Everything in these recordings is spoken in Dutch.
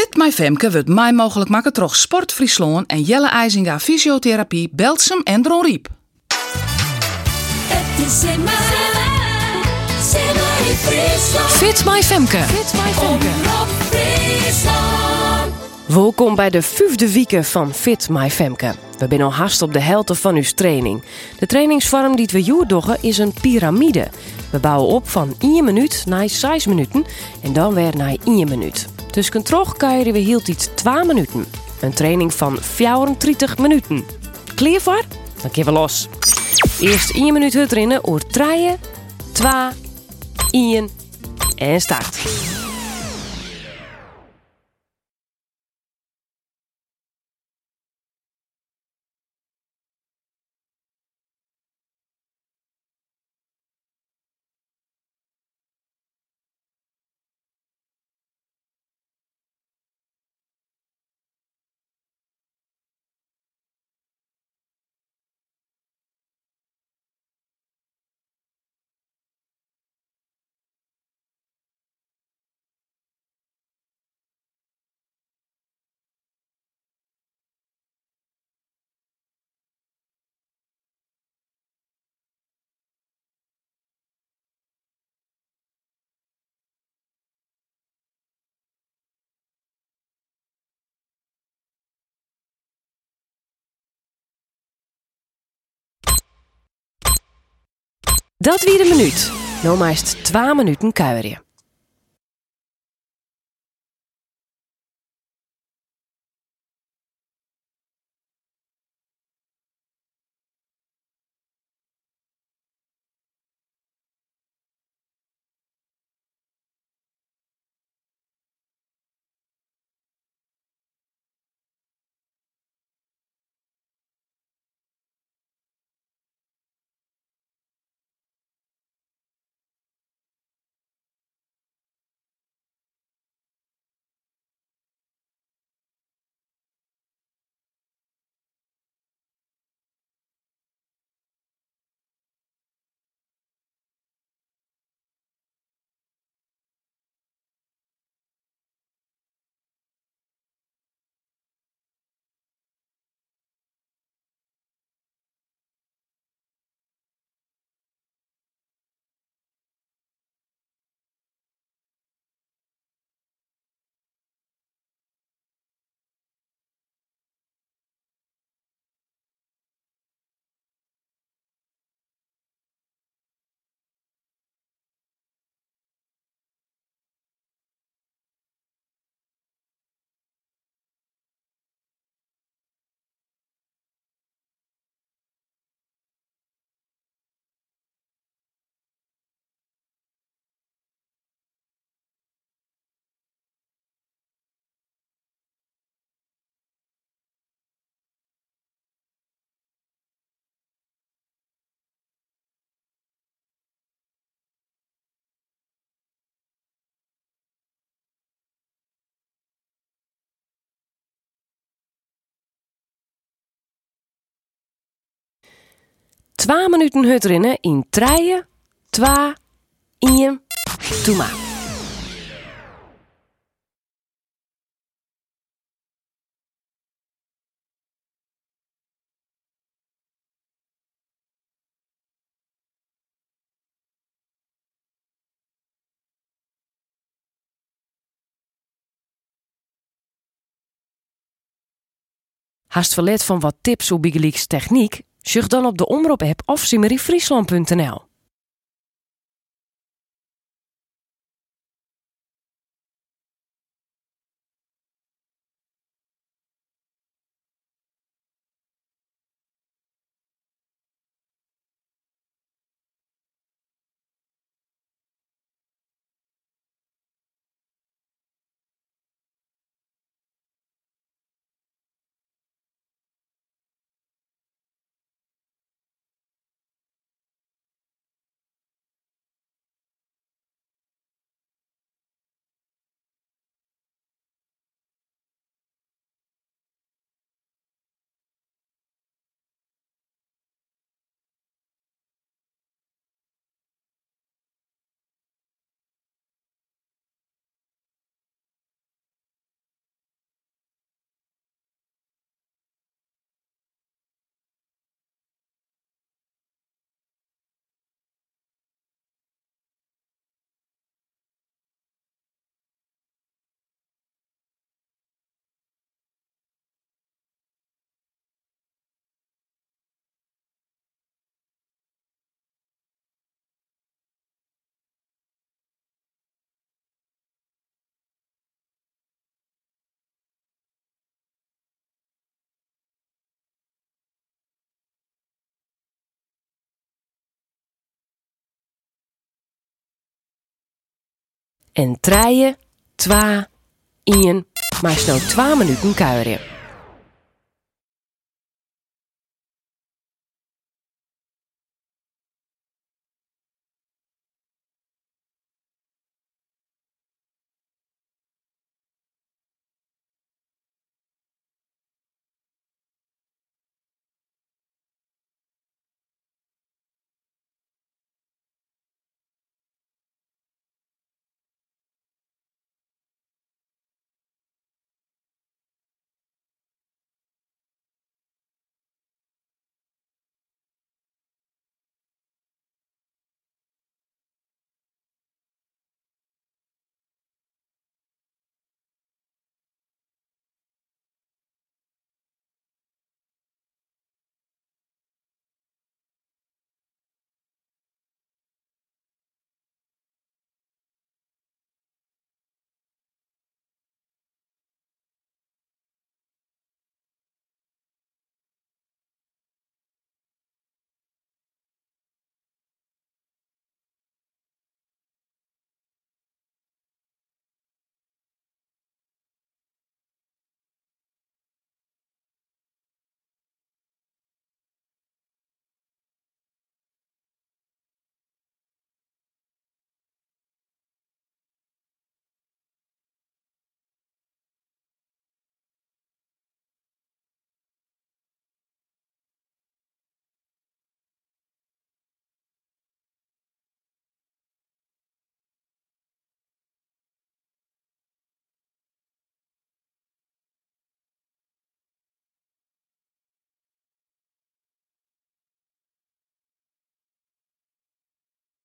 Fit My Femke wordt mij mogelijk maken troch Sport Friesland en Jelle IJzinga Fysiotherapie, Belsum en Dron Riep. Het is Simmer, Simmer in Friesland. Fit My Femke. Friesland. Welkom bij de vijfde week van Fit My Femke. We zijn al haast op de helft van uw training. De trainingsvorm die we hier doggen is een piramide. We bouwen op van 1 minuut naar 6 minuten en dan weer naar 1 minuut. Dus terug kuieren we hield iets 2 minuten. Een training van 34 minuten. Klaar voor? Dan kunnen we los. Eerst 1 minuut hut rennen, oor 3, 2, 1 en start. Dat wie de minuut. Nou meest 2 minuten kuieren. Twa minuten hut rennen in 3, 2, 1, doe maar. Haast verlet van wat tips op Bigelieks techniek? Zucht dan op de Omroep-app of simmeryfriesland.nl. en treien, twa, ien, maar snel 2 minuten kuieren.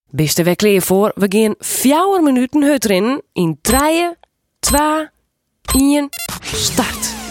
Bist er weer voor? We gaan 4 minuten hut erin in 3, 2, 1, start.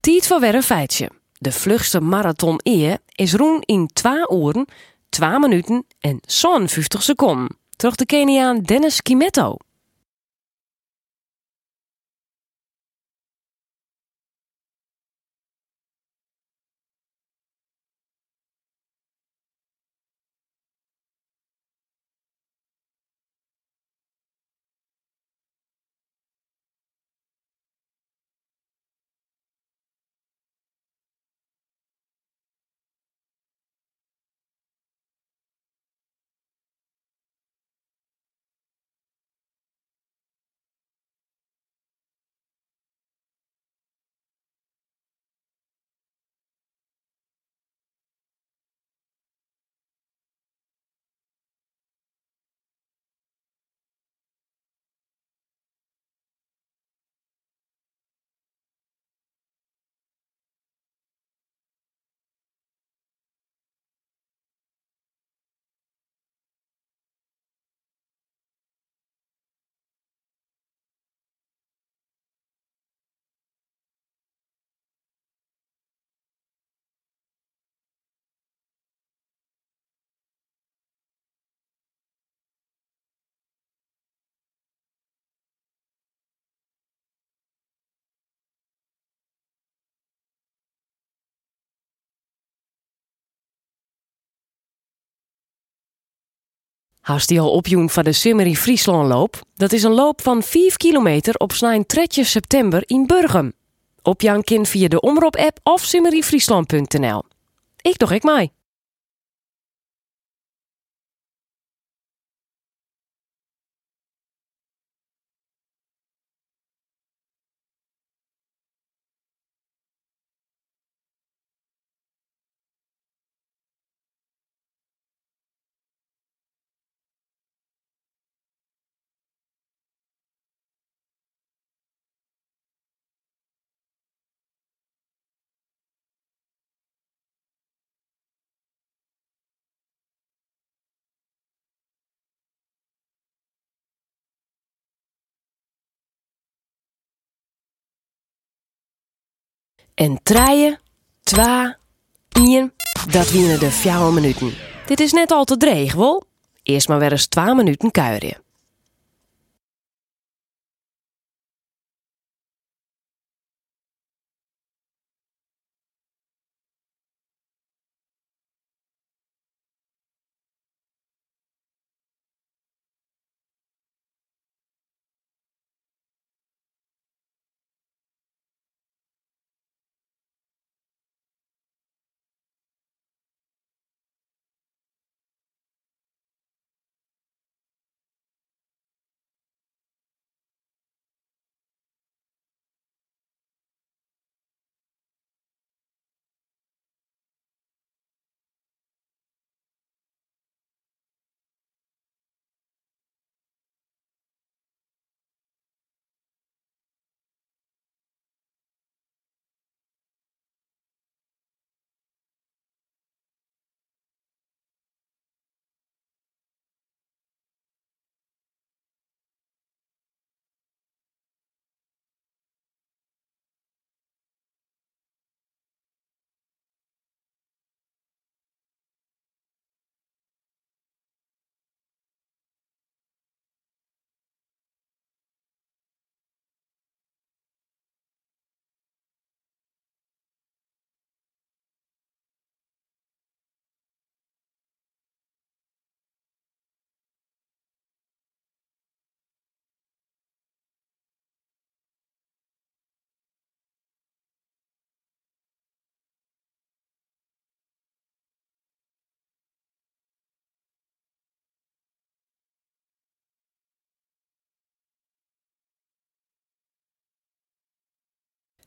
Tiet voor weer een feitje. De vlugste marathon eer is roen in 2 uren, 2 minuten en 50 seconden. Terug de Keniaan Dennis Kimetto. Haast die al opjoen van de Simmery Friesland loop? Dat is een loop van 5 kilometer op snijn 3 september in Burgum. Op Jan kind via de Omroep-app of simmeryfriesland.nl. Ik doch ik mij. En treien, twa, ien, dat wienen de fjouwe minuten. Dit is net al te dreig, wel? Eerst maar weer eens twa minuten kuieren.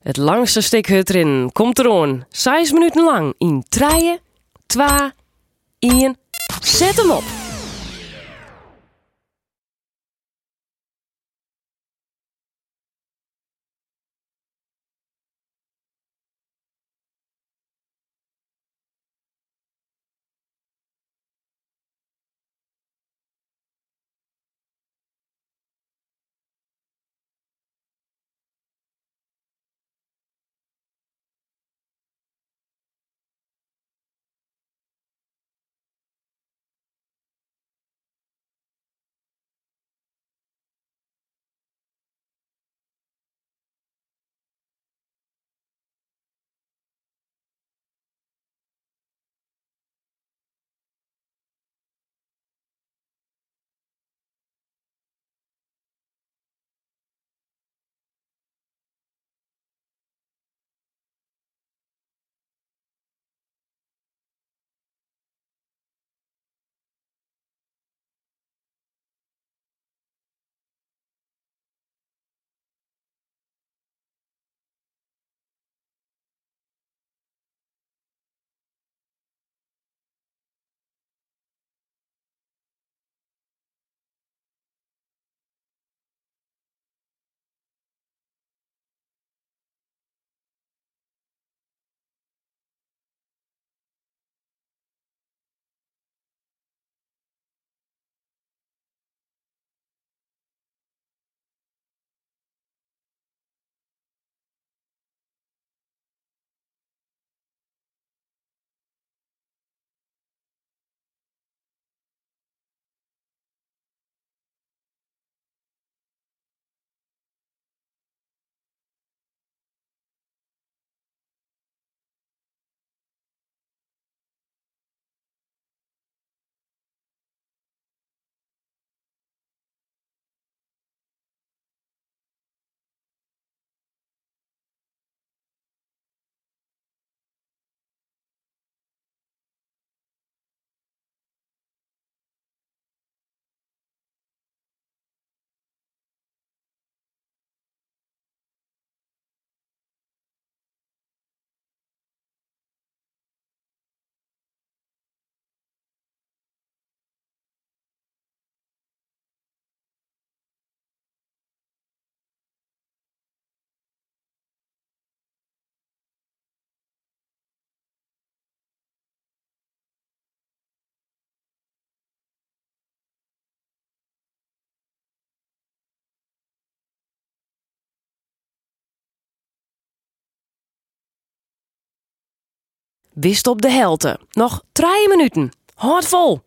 Het langste stuk hut erin komt erom. Zes minuten lang in treien, twa, ien. Zet hem op! Wist op de helte. Nog drie minuten. Houd vol.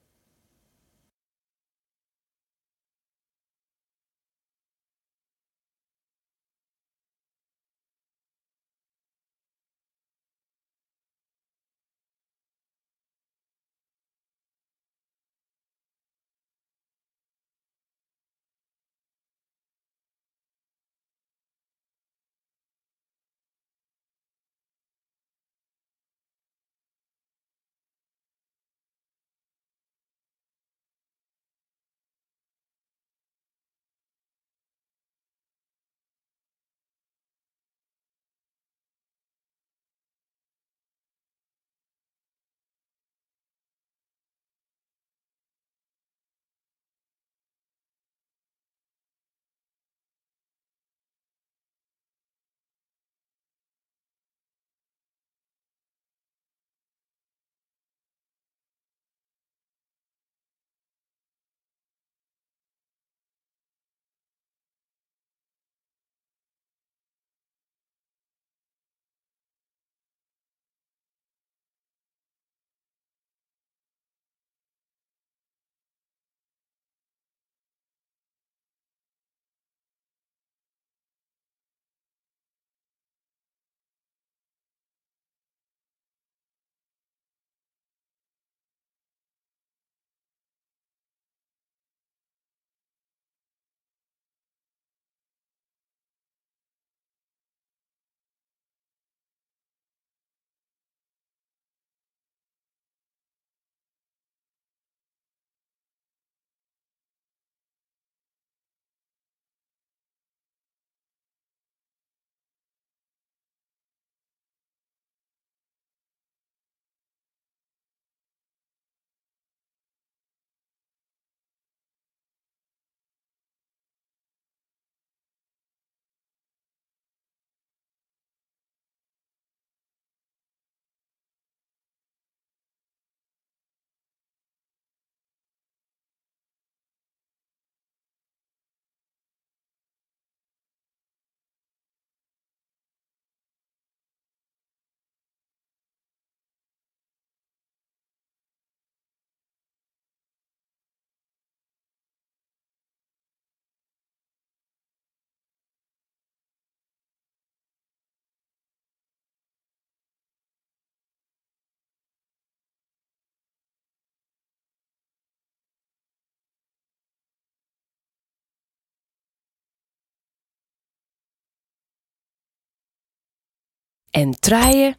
En treien,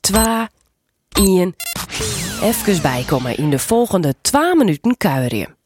twa, ien. Even bijkomen in de volgende 2 minuten kuieren.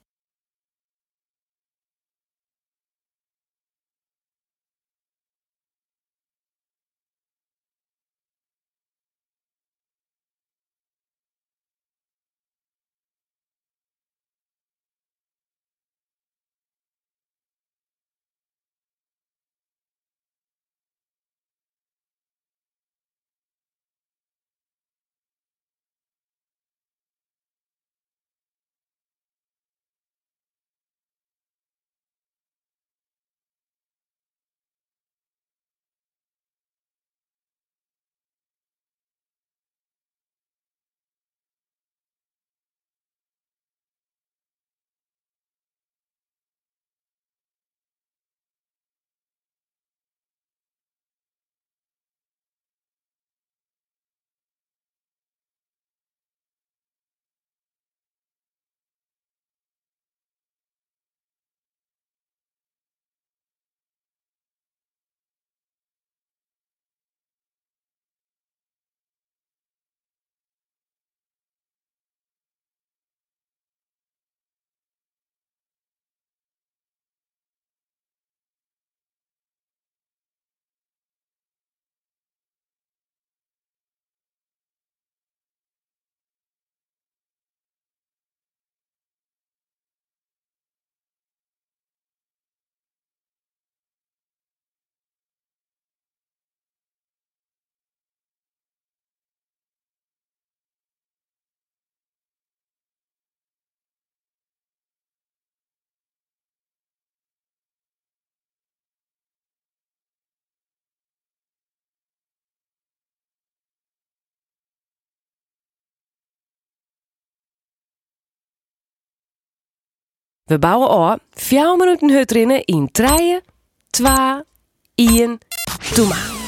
We bouwen al 4 minuten hut in 3, 2, 1, doe maar.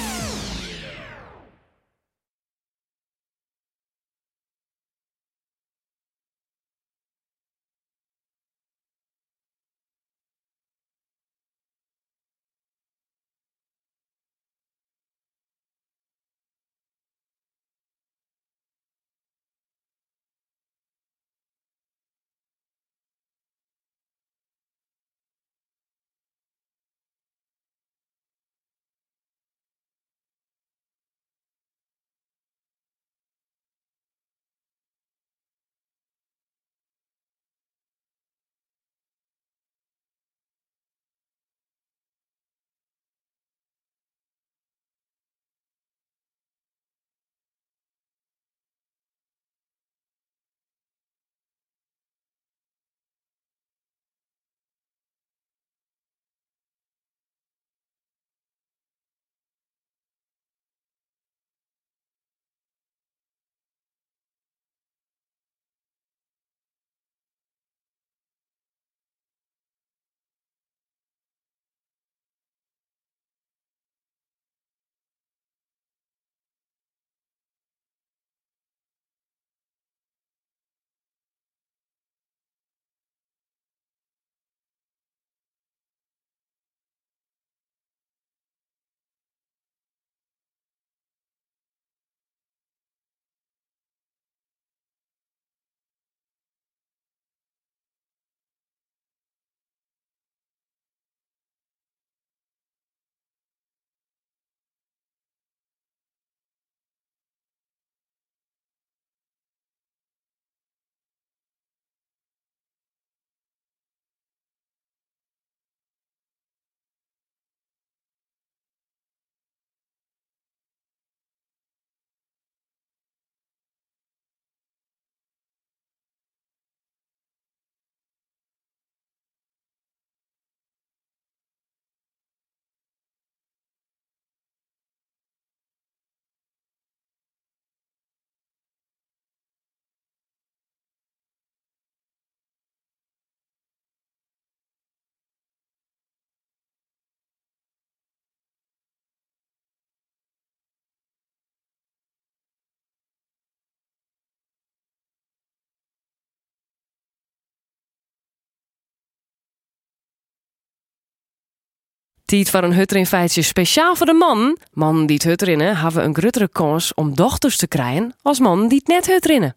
Tijd voor een hutterin-feitje speciaal voor de man. Mannen die het hutrinnen hebben een grotere kans om dochters te krijgen als mannen die het net hutrinnen.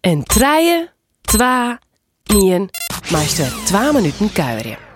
En treien, twa, ien, meester 2 minuten kuieren.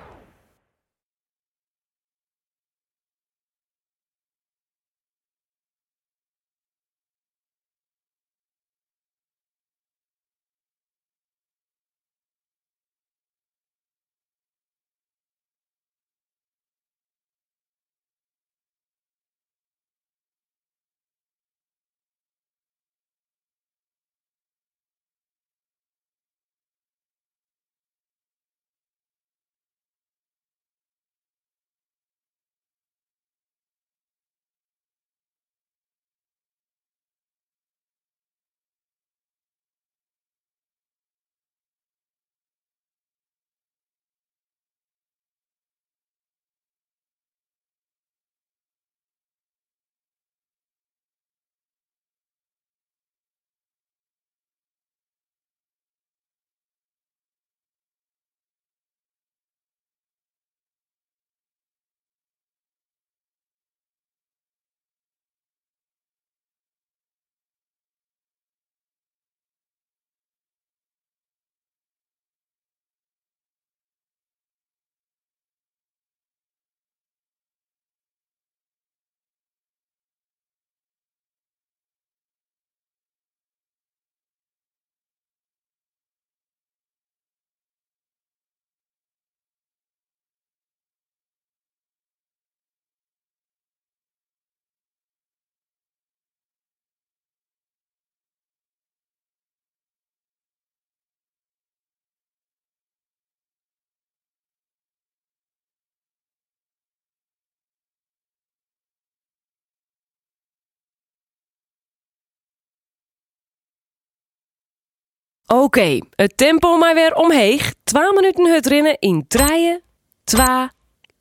Oké, het tempo maar weer omheeg. 2 minuten het rennen in 3, 2,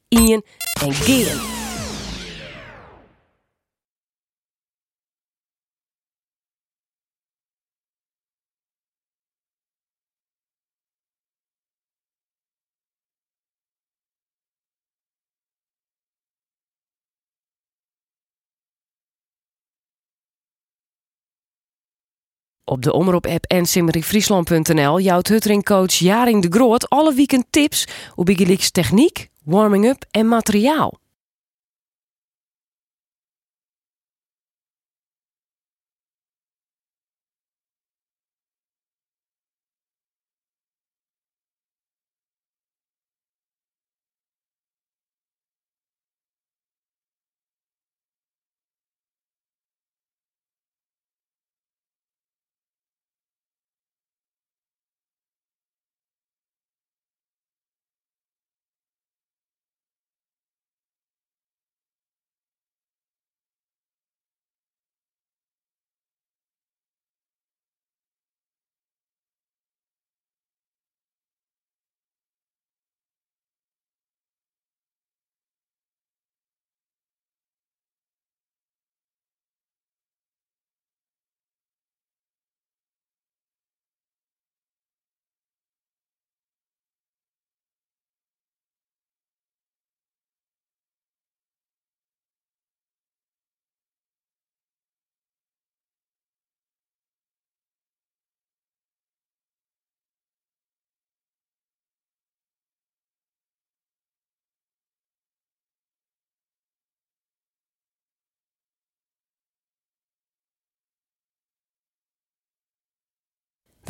1 en geen. Op de Omroep-app en simmeringfriesland.nl jouwt Huttering-coach Jaring de Groot alle weekend tips op Igeliks techniek, warming-up en materiaal.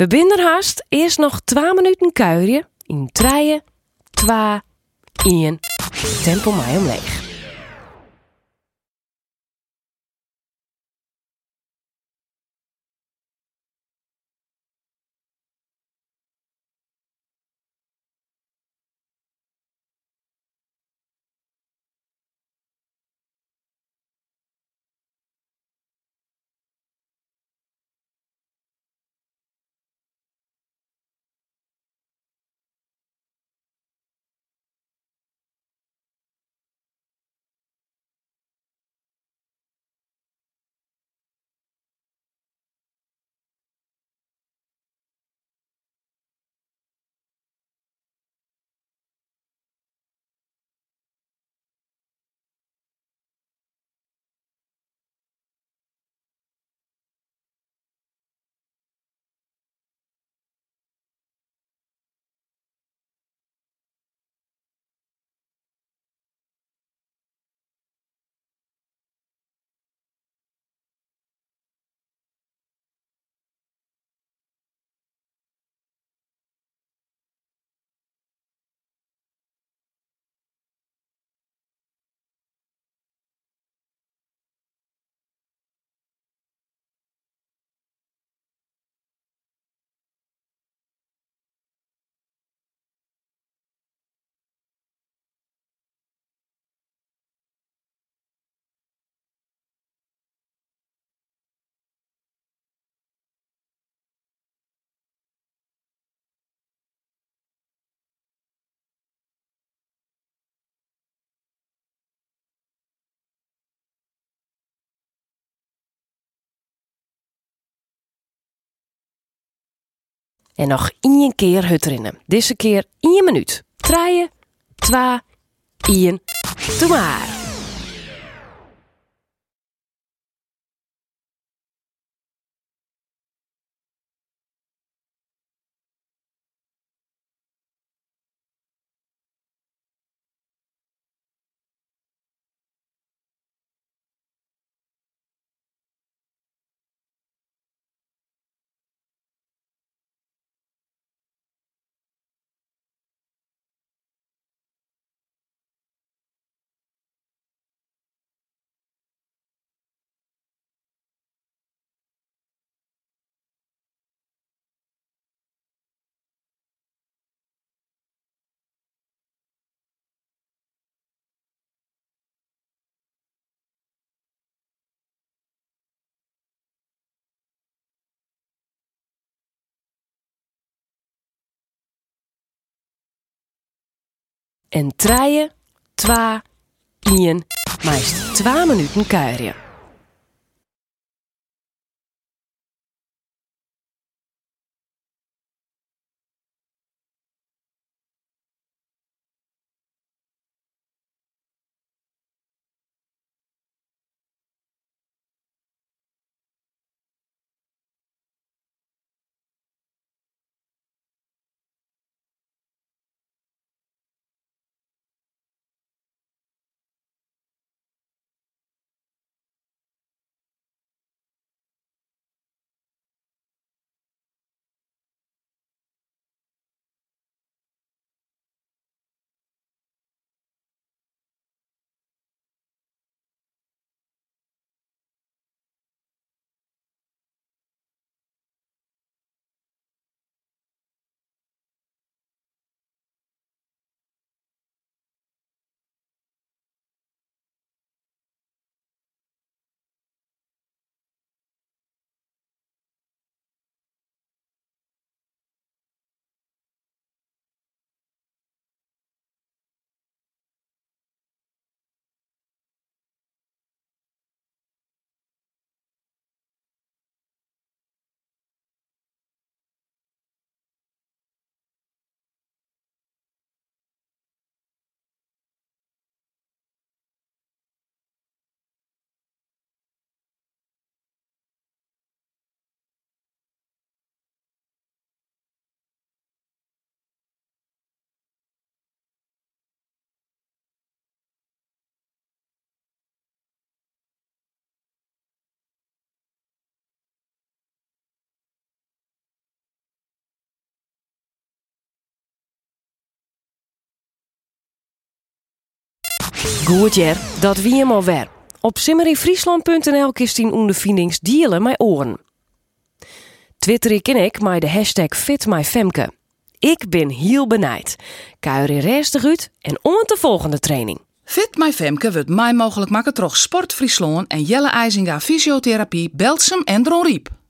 We binden haast. Eerst nog 2 minuten kuieren. In 3, 2, 1. Tempo mij omleeg. En nog één keer het rennen. Deze keer 1 minuut. 3, 2, 1. Doe maar. En treien, twa, ien, meest 2 minuten kuieren. Goed jer, dat wie hem alweer. Op simmeryfriesland.nl kist in ondervindings dealen met oren. Twitter ik en ik met de hashtag FitMyFemke. Ik ben heel benijd. Kuier in restig uit en om de volgende training. Fit wordt mij mogelijk maken door Sport Friesland en Jelle IJzinga Fysiotherapie, Belsum en Dron Riep.